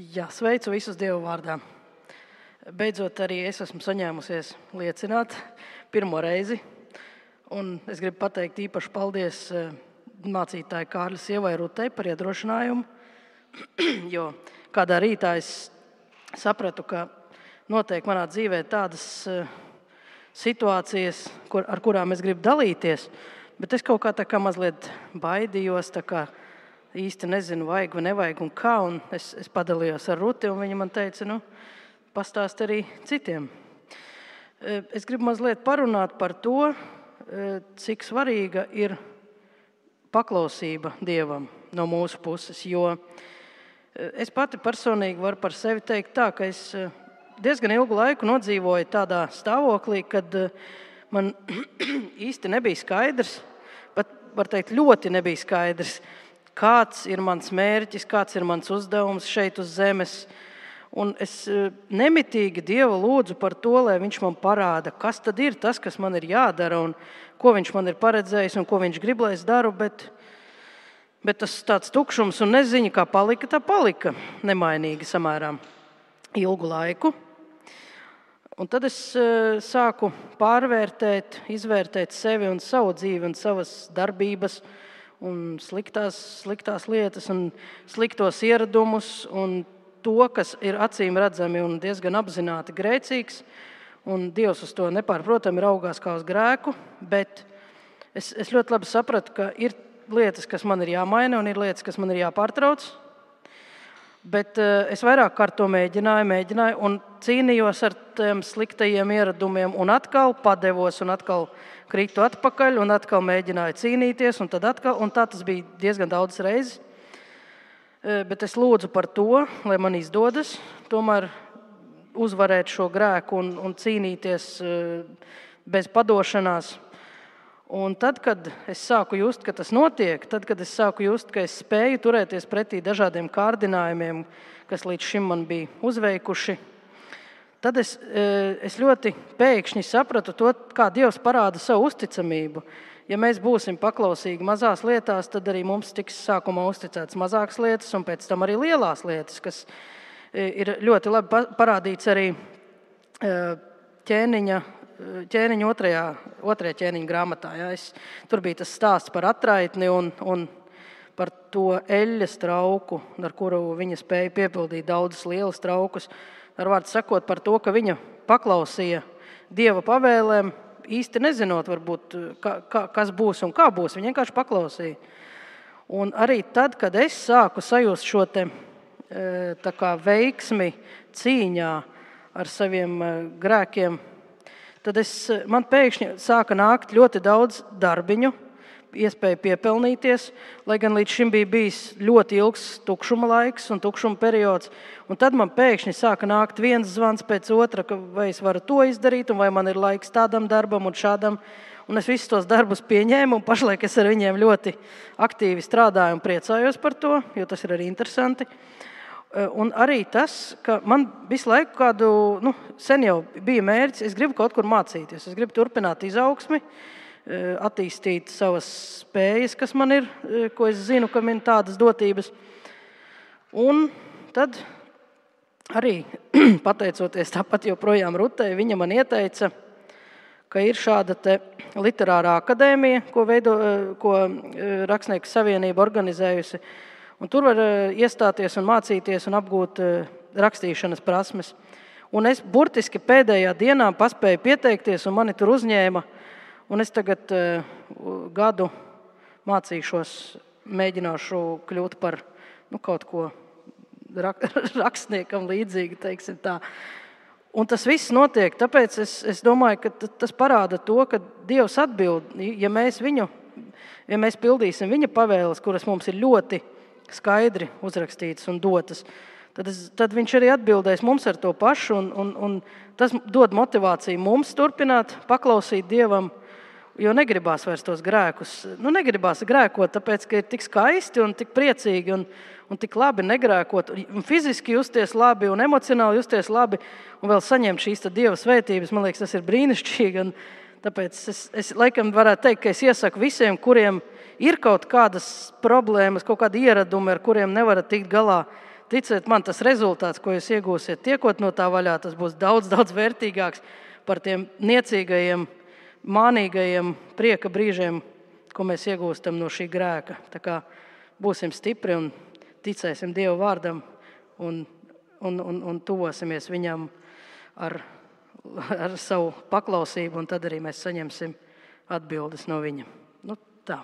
Jā, sveicu visus Dievu vārdā. Beidzot, arī es esmu saņēmusies liecināt pirmo reizi. Un es gribu pateikt īpaši paldies eh, mācītāji Kārļa sievai Rutei par iedrošinājumu. Jo kādā rītā es sapratu, ka noteikti manā dzīvē tādas eh, situācijas, kur, ar kurām es gribu dalīties, bet es kaut kā tā kā mazliet baidījos. Kā īsti nezinu, vajag vai nevajag un kā. Un es, es padalījos ar Ruti, un viņa man teica, nu, pastāst arī citiem. E, es gribu mazliet parunāt par to, e, cik svarīga ir paklausība Dievam no mūsu puses. Jo e, es pati personīgi varu par sevi teikt tā, ka es diezgan ilgu laiku nodzīvoju tādā stāvoklī, kad man īsti nebija skaidrs, pat var teikt, ļoti nebija skaidrs, kāds ir mans mērķis, kāds ir mans uzdevums šeit uz zemes. Un es e, nemitīgi Dievu lūdzu par to, lai Viņš man parāda, kas tad ir tas, kas man ir jādara, un ko Viņš man ir paredzējis, un ko Viņš grib, lai es daru. Bet, bet tas tāds tukšums un neziņa, kā palika, tā palika nemainīgi samērā ilgu laiku. Un tad es e, sāku pārvērtēt, izvērtēt sevi un savu dzīvi un savas darbības un sliktās, sliktās lietas, un sliktos ieradumus, un to, kas ir acīm redzami un diezgan apzināti grēcīgs. Un Dievs uz to nepārprotami raugās kā uz grēku, bet es, es ļoti labi sapratu, ka ir lietas, kas man ir jāmaina, un ir lietas, kas man ir jāpārtrauc. Bet uh, es vairāk kārt to mēģināju, mēģināju un cīnījos ar tiem sliktajiem ieradumiem, un atkal padevos, un atkal kritu atpakaļ, un atkal mēģināju cīnīties. Un, atkal, un tā tas bija diezgan daudz reizes. Uh, bet es lūdzu par to, lai man izdodas tomēr uzvarēt šo grēku un, un cīnīties uh, bez padošanās. Un tad, kad es sāku just, ka tas notiek, tad, kad es sāku just, ka es spēju turēties pretī dažādiem kārdinājumiem, kas līdz šim man bija uzveikuši, tad es, e, es ļoti pēkšņi sapratu to, kā Dievs parāda savu uzticamību. Ja mēs būsim paklausīgi mazās lietās, tad arī mums tiks sākumā uzticētas mazākas lietas, un pēc tam arī lielās lietas, kas e, ir ļoti labi parādīts arī e, ķēniņa ķēniņa otrajā, otrajā ķēniņa grāmatā. Ja, es, tur bija tas stāsts par atraitni un, un par to eļļas trauku, ar kuru viņa spēja piepildīt daudzas lielas traukus. Ar vārdu sakot, par to, ka viņa paklausīja dieva pavēlēm, īsti nezinot, varbūt, ka, ka, kas būs un kā būs. Viņa vienkārši paklausīja. Un arī tad, kad es sāku sajust šo te, e, kā, veiksmi cīņā ar saviem e, grēkiem, tad es, man pēkšņi sāka nākt ļoti daudz darbiņu, iespēja piepelnīties, lai gan līdz šim bija bijis ļoti ilgs tukšuma laiks un tukšuma periods. Un tad man pēkšņi sāka nākt viens zvans pēc otra, vai es varu to izdarīt, un vai man ir laiks tādam darbam un šādam. Un es visus tos darbus pieņēmu, un pašlaik es ar viņiem ļoti aktīvi strādāju un priecājos par to, jo tas ir arī interesanti. Uh, un arī tas, ka man visu laiku, kādu nu, sen jau bija mērķis, es gribu kaut kur mācīties, es gribu turpināt izaugsmi, eh, attīstīt savas spējas, kas man ir, eh, ko es zinu, ka man ir tādas dotības. Un tad arī pateicoties tāpat joprojām Rutei, viņa man ieteica, ka ir šāda literārā akadēmija, ko, veido, ko Rakstnieku savienība organizējusi Un tur var eh, iestāties un mācīties un apgūt eh, rakstīšanas prasmes. Un es burtiski pēdējā dienā paspēju pieteikties, un mani tur uzņēma. Un es tagad uh, gadu mācīšos, mēģināšu kļūt par nu, kaut ko rak rakstniekam līdzīgu. Un tas viss notiek, tāpēc es, es domāju, ka tas parāda to, ka Dievs atbild, ja mēs viņu, ja mēs pildīsim viņa pavēles, kuras mums ir ļoti skaidri uzrakstītas un dotas, tad, es, tad viņš arī atbildēs mums ar to pašu. Un, un, un tas dod motivāciju mums turpināt, paklausīt Dievam. Jo negribās vairs tos grēkus. Nu, negribās grēkot, tāpēc, ka ir tik skaisti un tik priecīgi un, un tik labi negrēkot. Un fiziski justies labi un emocionāli justies labi un vēl saņemt šīs dieva svētības. Man liekas, tas ir brīnišķīgi. Un tāpēc es, es laikam varētu teikt, ka es iesaku visiem, kuriem ir kaut kādas problēmas, kaut kādi ieradumi, ar kuriem nevarat tikt galā, ticiet man, tas rezultāts, ko jūs iegūsiet, tiekot no tā vaļā, tas būs daudz, daudz vērtīgāks par tiem niecīgajiem, mānīgajiem prieka brīžiem, ko mēs iegūstam no šī grēka. Tā kā būsim stipri un ticēsim Dieva vārdam un, un, un, un tuvosimies viņam ar, ar savu paklausību, un tad arī mēs saņemsim atbildes no viņa. Nu, tā.